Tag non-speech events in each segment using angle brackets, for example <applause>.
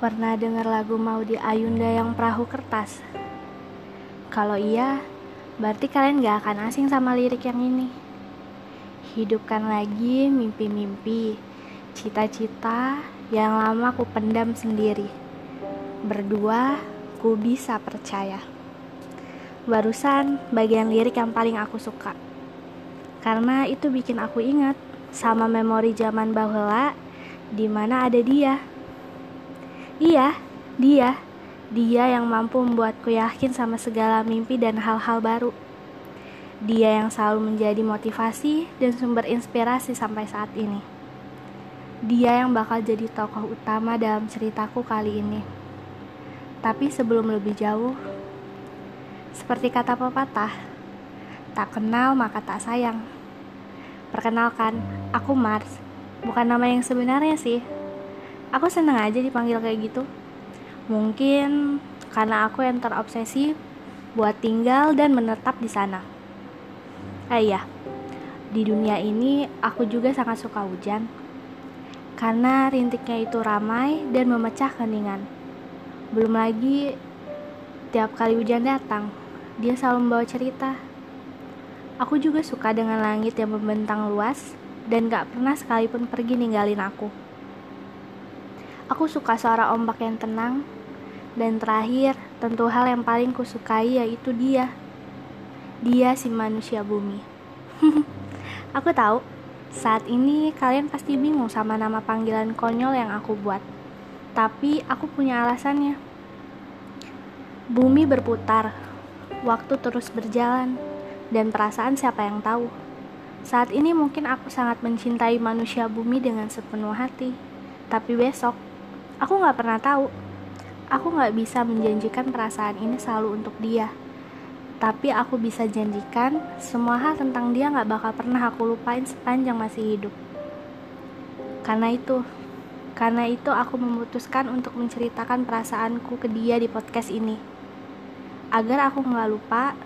Pernah dengar lagu Maudi Ayunda yang perahu kertas? Kalau iya, berarti kalian gak akan asing sama lirik yang ini. Hidupkan lagi mimpi-mimpi, cita-cita yang lama ku pendam sendiri. Berdua, ku bisa percaya. Barusan bagian lirik yang paling aku suka. Karena itu bikin aku ingat sama memori zaman bahula di mana ada dia. Iya, dia. Dia yang mampu membuatku yakin sama segala mimpi dan hal-hal baru. Dia yang selalu menjadi motivasi dan sumber inspirasi sampai saat ini. Dia yang bakal jadi tokoh utama dalam ceritaku kali ini. Tapi sebelum lebih jauh, seperti kata pepatah, tak kenal maka tak sayang. Perkenalkan, aku Mars, bukan nama yang sebenarnya sih. Aku seneng aja dipanggil kayak gitu. Mungkin karena aku yang terobsesi buat tinggal dan menetap di sana. Eh iya, di dunia ini aku juga sangat suka hujan. Karena rintiknya itu ramai dan memecah keningan. Belum lagi tiap kali hujan datang, dia selalu membawa cerita. Aku juga suka dengan langit yang membentang luas dan gak pernah sekalipun pergi ninggalin aku. Aku suka suara ombak yang tenang. Dan terakhir, tentu hal yang paling kusukai yaitu dia. Dia si manusia bumi. <laughs> aku tahu, saat ini kalian pasti bingung sama nama panggilan konyol yang aku buat. Tapi aku punya alasannya. Bumi berputar, waktu terus berjalan, dan perasaan siapa yang tahu. Saat ini mungkin aku sangat mencintai manusia bumi dengan sepenuh hati. Tapi besok, Aku gak pernah tahu. Aku gak bisa menjanjikan perasaan ini selalu untuk dia. Tapi aku bisa janjikan semua hal tentang dia gak bakal pernah aku lupain sepanjang masih hidup. Karena itu, karena itu aku memutuskan untuk menceritakan perasaanku ke dia di podcast ini. Agar aku gak lupa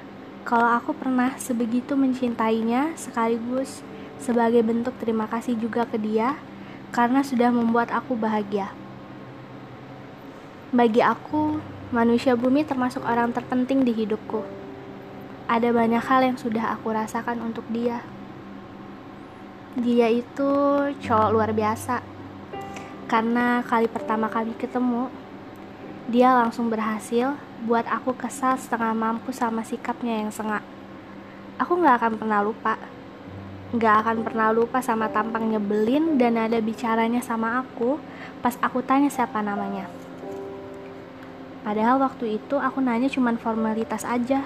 kalau aku pernah sebegitu mencintainya sekaligus sebagai bentuk terima kasih juga ke dia karena sudah membuat aku bahagia. Bagi aku, manusia bumi termasuk orang terpenting di hidupku. Ada banyak hal yang sudah aku rasakan untuk dia. Dia itu cowok luar biasa. Karena kali pertama kali ketemu, dia langsung berhasil buat aku kesal setengah mampu sama sikapnya yang sengak. Aku gak akan pernah lupa. Gak akan pernah lupa sama tampang nyebelin dan ada bicaranya sama aku pas aku tanya siapa namanya. Padahal waktu itu aku nanya cuma formalitas aja.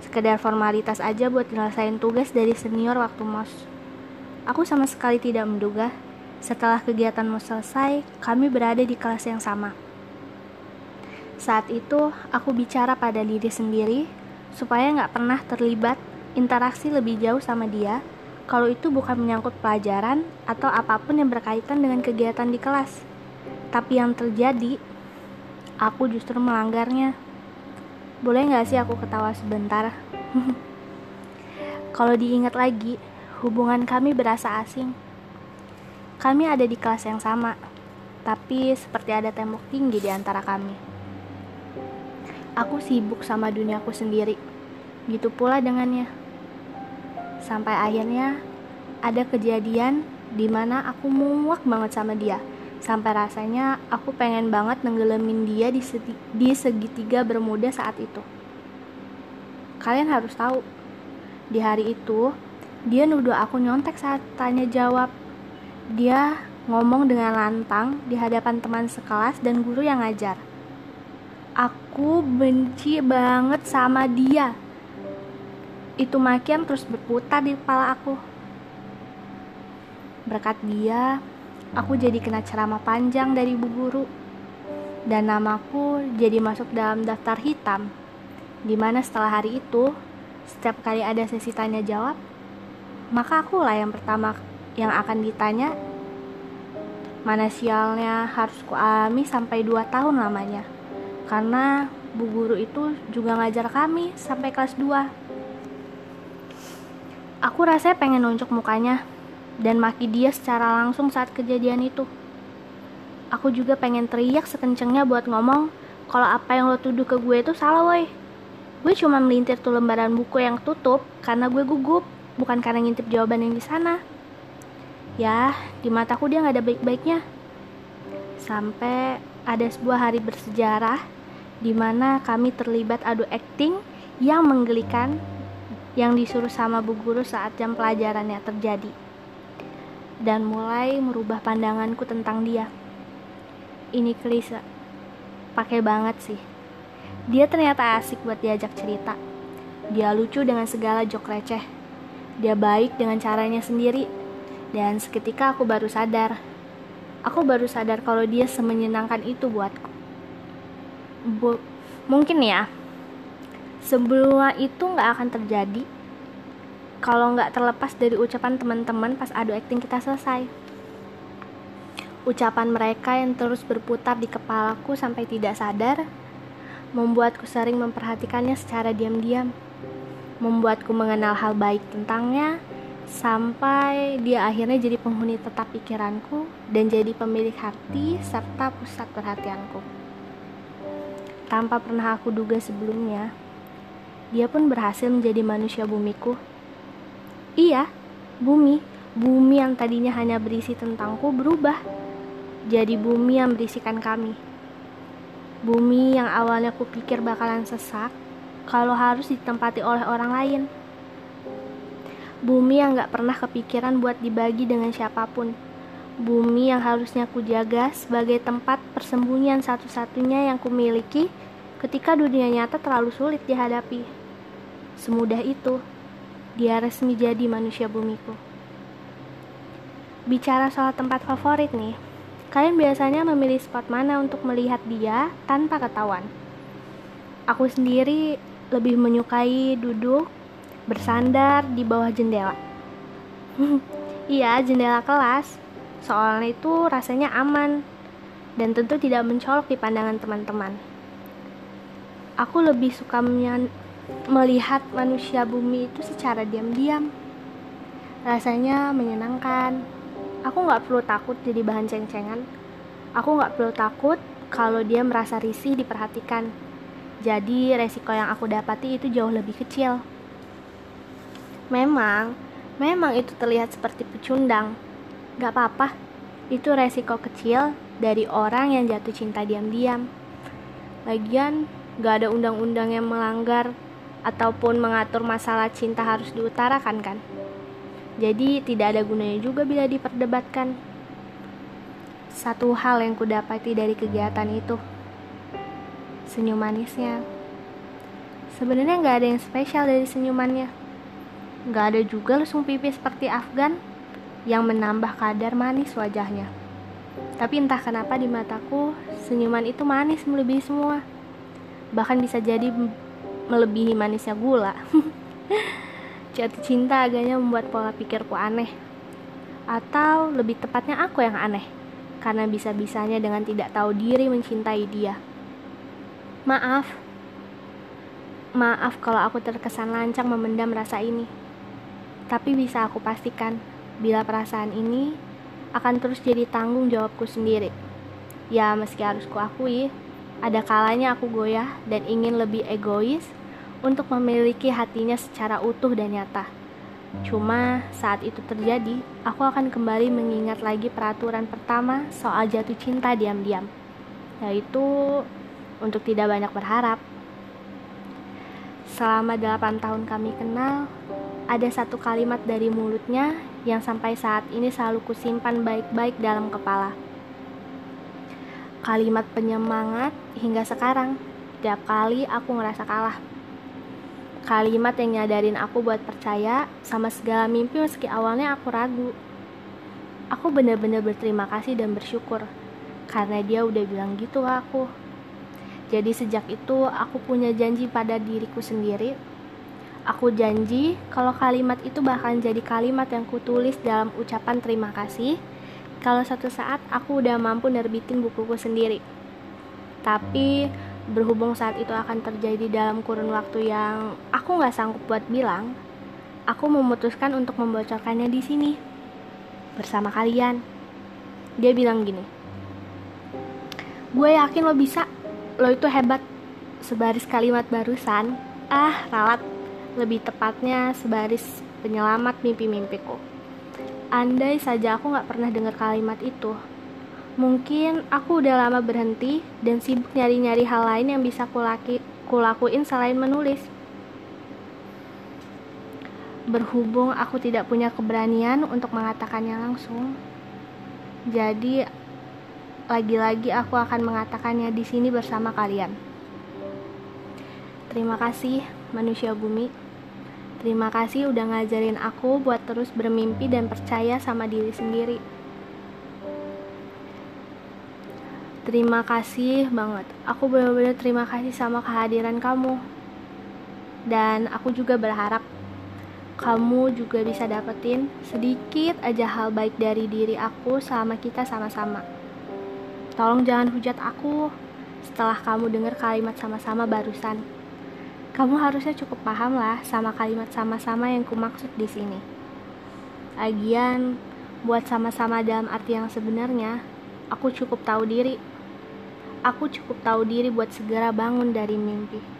Sekedar formalitas aja buat nyelesain tugas dari senior waktu mos. Aku sama sekali tidak menduga setelah kegiatan mos selesai, kami berada di kelas yang sama. Saat itu, aku bicara pada diri sendiri supaya nggak pernah terlibat interaksi lebih jauh sama dia kalau itu bukan menyangkut pelajaran atau apa pun yang berkaitan dengan kegiatan di kelas. Tapi yang terjadi aku justru melanggarnya. Boleh nggak sih aku ketawa sebentar? <laughs> Kalau diingat lagi, hubungan kami berasa asing. Kami ada di kelas yang sama, tapi seperti ada tembok tinggi di antara kami. Aku sibuk sama duniaku sendiri, gitu pula dengannya. Sampai akhirnya ada kejadian di mana aku muak banget sama dia sampai rasanya aku pengen banget nenggelamin dia di, di segitiga bermuda saat itu. Kalian harus tahu, di hari itu dia nuduh aku nyontek saat tanya jawab. Dia ngomong dengan lantang di hadapan teman sekelas dan guru yang ngajar. Aku benci banget sama dia. Itu makian terus berputar di kepala aku. Berkat dia, aku jadi kena ceramah panjang dari ibu guru. Dan namaku jadi masuk dalam daftar hitam. Di mana setelah hari itu, setiap kali ada sesi tanya jawab, maka akulah yang pertama yang akan ditanya mana sialnya harus kuami sampai 2 tahun lamanya karena bu guru itu juga ngajar kami sampai kelas 2 Aku rasanya pengen nunjuk mukanya dan maki dia secara langsung saat kejadian itu. Aku juga pengen teriak sekencengnya buat ngomong kalau apa yang lo tuduh ke gue itu salah woi. Gue cuma melintir tuh lembaran buku yang tutup karena gue gugup, bukan karena ngintip jawaban yang di sana. Ya, di mataku dia gak ada baik-baiknya. Sampai ada sebuah hari bersejarah di mana kami terlibat adu akting yang menggelikan yang disuruh sama bu guru saat jam pelajarannya terjadi dan mulai merubah pandanganku tentang dia. Ini klise, pakai banget sih. Dia ternyata asik buat diajak cerita. Dia lucu dengan segala jok receh. Dia baik dengan caranya sendiri. Dan seketika aku baru sadar. Aku baru sadar kalau dia semenyenangkan itu buatku. Mungkin ya, sebelumnya itu nggak akan terjadi kalau nggak terlepas dari ucapan teman-teman pas adu akting kita selesai. Ucapan mereka yang terus berputar di kepalaku sampai tidak sadar membuatku sering memperhatikannya secara diam-diam, membuatku mengenal hal baik tentangnya, sampai dia akhirnya jadi penghuni tetap pikiranku dan jadi pemilik hati serta pusat perhatianku. Tanpa pernah aku duga sebelumnya, dia pun berhasil menjadi manusia bumiku. Iya, bumi, bumi yang tadinya hanya berisi tentangku berubah jadi bumi yang berisikan kami. Bumi yang awalnya kupikir bakalan sesak kalau harus ditempati oleh orang lain. Bumi yang gak pernah kepikiran buat dibagi dengan siapa pun. Bumi yang harusnya kujaga sebagai tempat persembunyian satu-satunya yang kumiliki ketika dunia nyata terlalu sulit dihadapi. Semudah itu, dia resmi jadi manusia bumiku. Bicara soal tempat favorit nih, Kalian biasanya memilih spot mana untuk melihat dia tanpa ketahuan? Aku sendiri lebih menyukai duduk bersandar di bawah jendela. <laughs> iya, jendela kelas. Soalnya itu rasanya aman dan tentu tidak mencolok di pandangan teman-teman. Aku lebih suka melihat manusia bumi itu secara diam-diam. Rasanya menyenangkan, Aku nggak perlu takut jadi bahan ceng-cengan. Aku nggak perlu takut kalau dia merasa risih diperhatikan. Jadi resiko yang aku dapati itu jauh lebih kecil. Memang, memang itu terlihat seperti pecundang. Gak apa-apa, itu resiko kecil dari orang yang jatuh cinta diam-diam. Lagian, gak ada undang-undang yang melanggar ataupun mengatur masalah cinta harus diutarakan kan? Jadi tidak ada gunanya juga bila diperdebatkan. Satu hal yang kudapati dari kegiatan itu, senyum manisnya. Sebenarnya nggak ada yang spesial dari senyumannya. Nggak ada juga lesung pipi seperti Afgan yang menambah kadar manis wajahnya. Tapi entah kenapa di mataku, senyuman itu manis melebihi semua. Bahkan bisa jadi melebihi manisnya gula. <laughs> Jatuh cinta agaknya membuat pola pikirku aneh. Atau lebih tepatnya aku yang aneh. Karena bisa-bisanya dengan tidak tahu diri mencintai dia. Maaf. Maaf kalau aku terkesan lancang memendam rasa ini. Tapi bisa aku pastikan, bila perasaan ini akan terus jadi tanggung jawabku sendiri. Ya, meski harus kuakui, ada kalanya aku goyah dan ingin lebih egois untuk memiliki hatinya secara utuh dan nyata. Cuma saat itu terjadi, aku akan kembali mengingat lagi peraturan pertama soal jatuh cinta diam-diam, yaitu untuk tidak banyak berharap. Selama 8 tahun kami kenal, ada satu kalimat dari mulutnya yang sampai saat ini selalu kusimpan baik-baik dalam kepala. Kalimat penyemangat hingga sekarang, tiap kali aku ngerasa kalah Kalimat yang nyadarin aku buat percaya sama segala mimpi meski awalnya aku ragu. Aku benar-benar berterima kasih dan bersyukur karena dia udah bilang gitu ke aku. Jadi sejak itu aku punya janji pada diriku sendiri. Aku janji kalau kalimat itu bahkan jadi kalimat yang kutulis dalam ucapan terima kasih kalau satu saat aku udah mampu nerbitin bukuku sendiri. Tapi berhubung saat itu akan terjadi dalam kurun waktu yang aku nggak sanggup buat bilang, aku memutuskan untuk membocorkannya di sini bersama kalian. Dia bilang gini, gue yakin lo bisa, lo itu hebat. Sebaris kalimat barusan, ah ralat, lebih tepatnya sebaris penyelamat mimpi-mimpiku. Andai saja aku gak pernah dengar kalimat itu, mungkin aku udah lama berhenti dan sibuk nyari-nyari hal lain yang bisa kulaki, kulakuin selain menulis. Berhubung aku tidak punya keberanian untuk mengatakannya langsung, jadi lagi-lagi aku akan mengatakannya di sini bersama kalian. Terima kasih manusia bumi. Terima kasih udah ngajarin aku buat terus bermimpi dan percaya sama diri sendiri. Terima kasih banget. Aku benar-benar terima kasih sama kehadiran kamu. Dan aku juga berharap kamu juga bisa dapetin sedikit aja hal baik dari diri aku selama kita sama-sama. Tolong jangan hujat aku setelah kamu dengar kalimat sama-sama barusan. Kamu harusnya cukup paham lah sama kalimat sama-sama yang kumaksud di sini. Lagian, buat sama-sama dalam arti yang sebenarnya, aku cukup tahu diri. Aku cukup tahu diri buat segera bangun dari mimpi.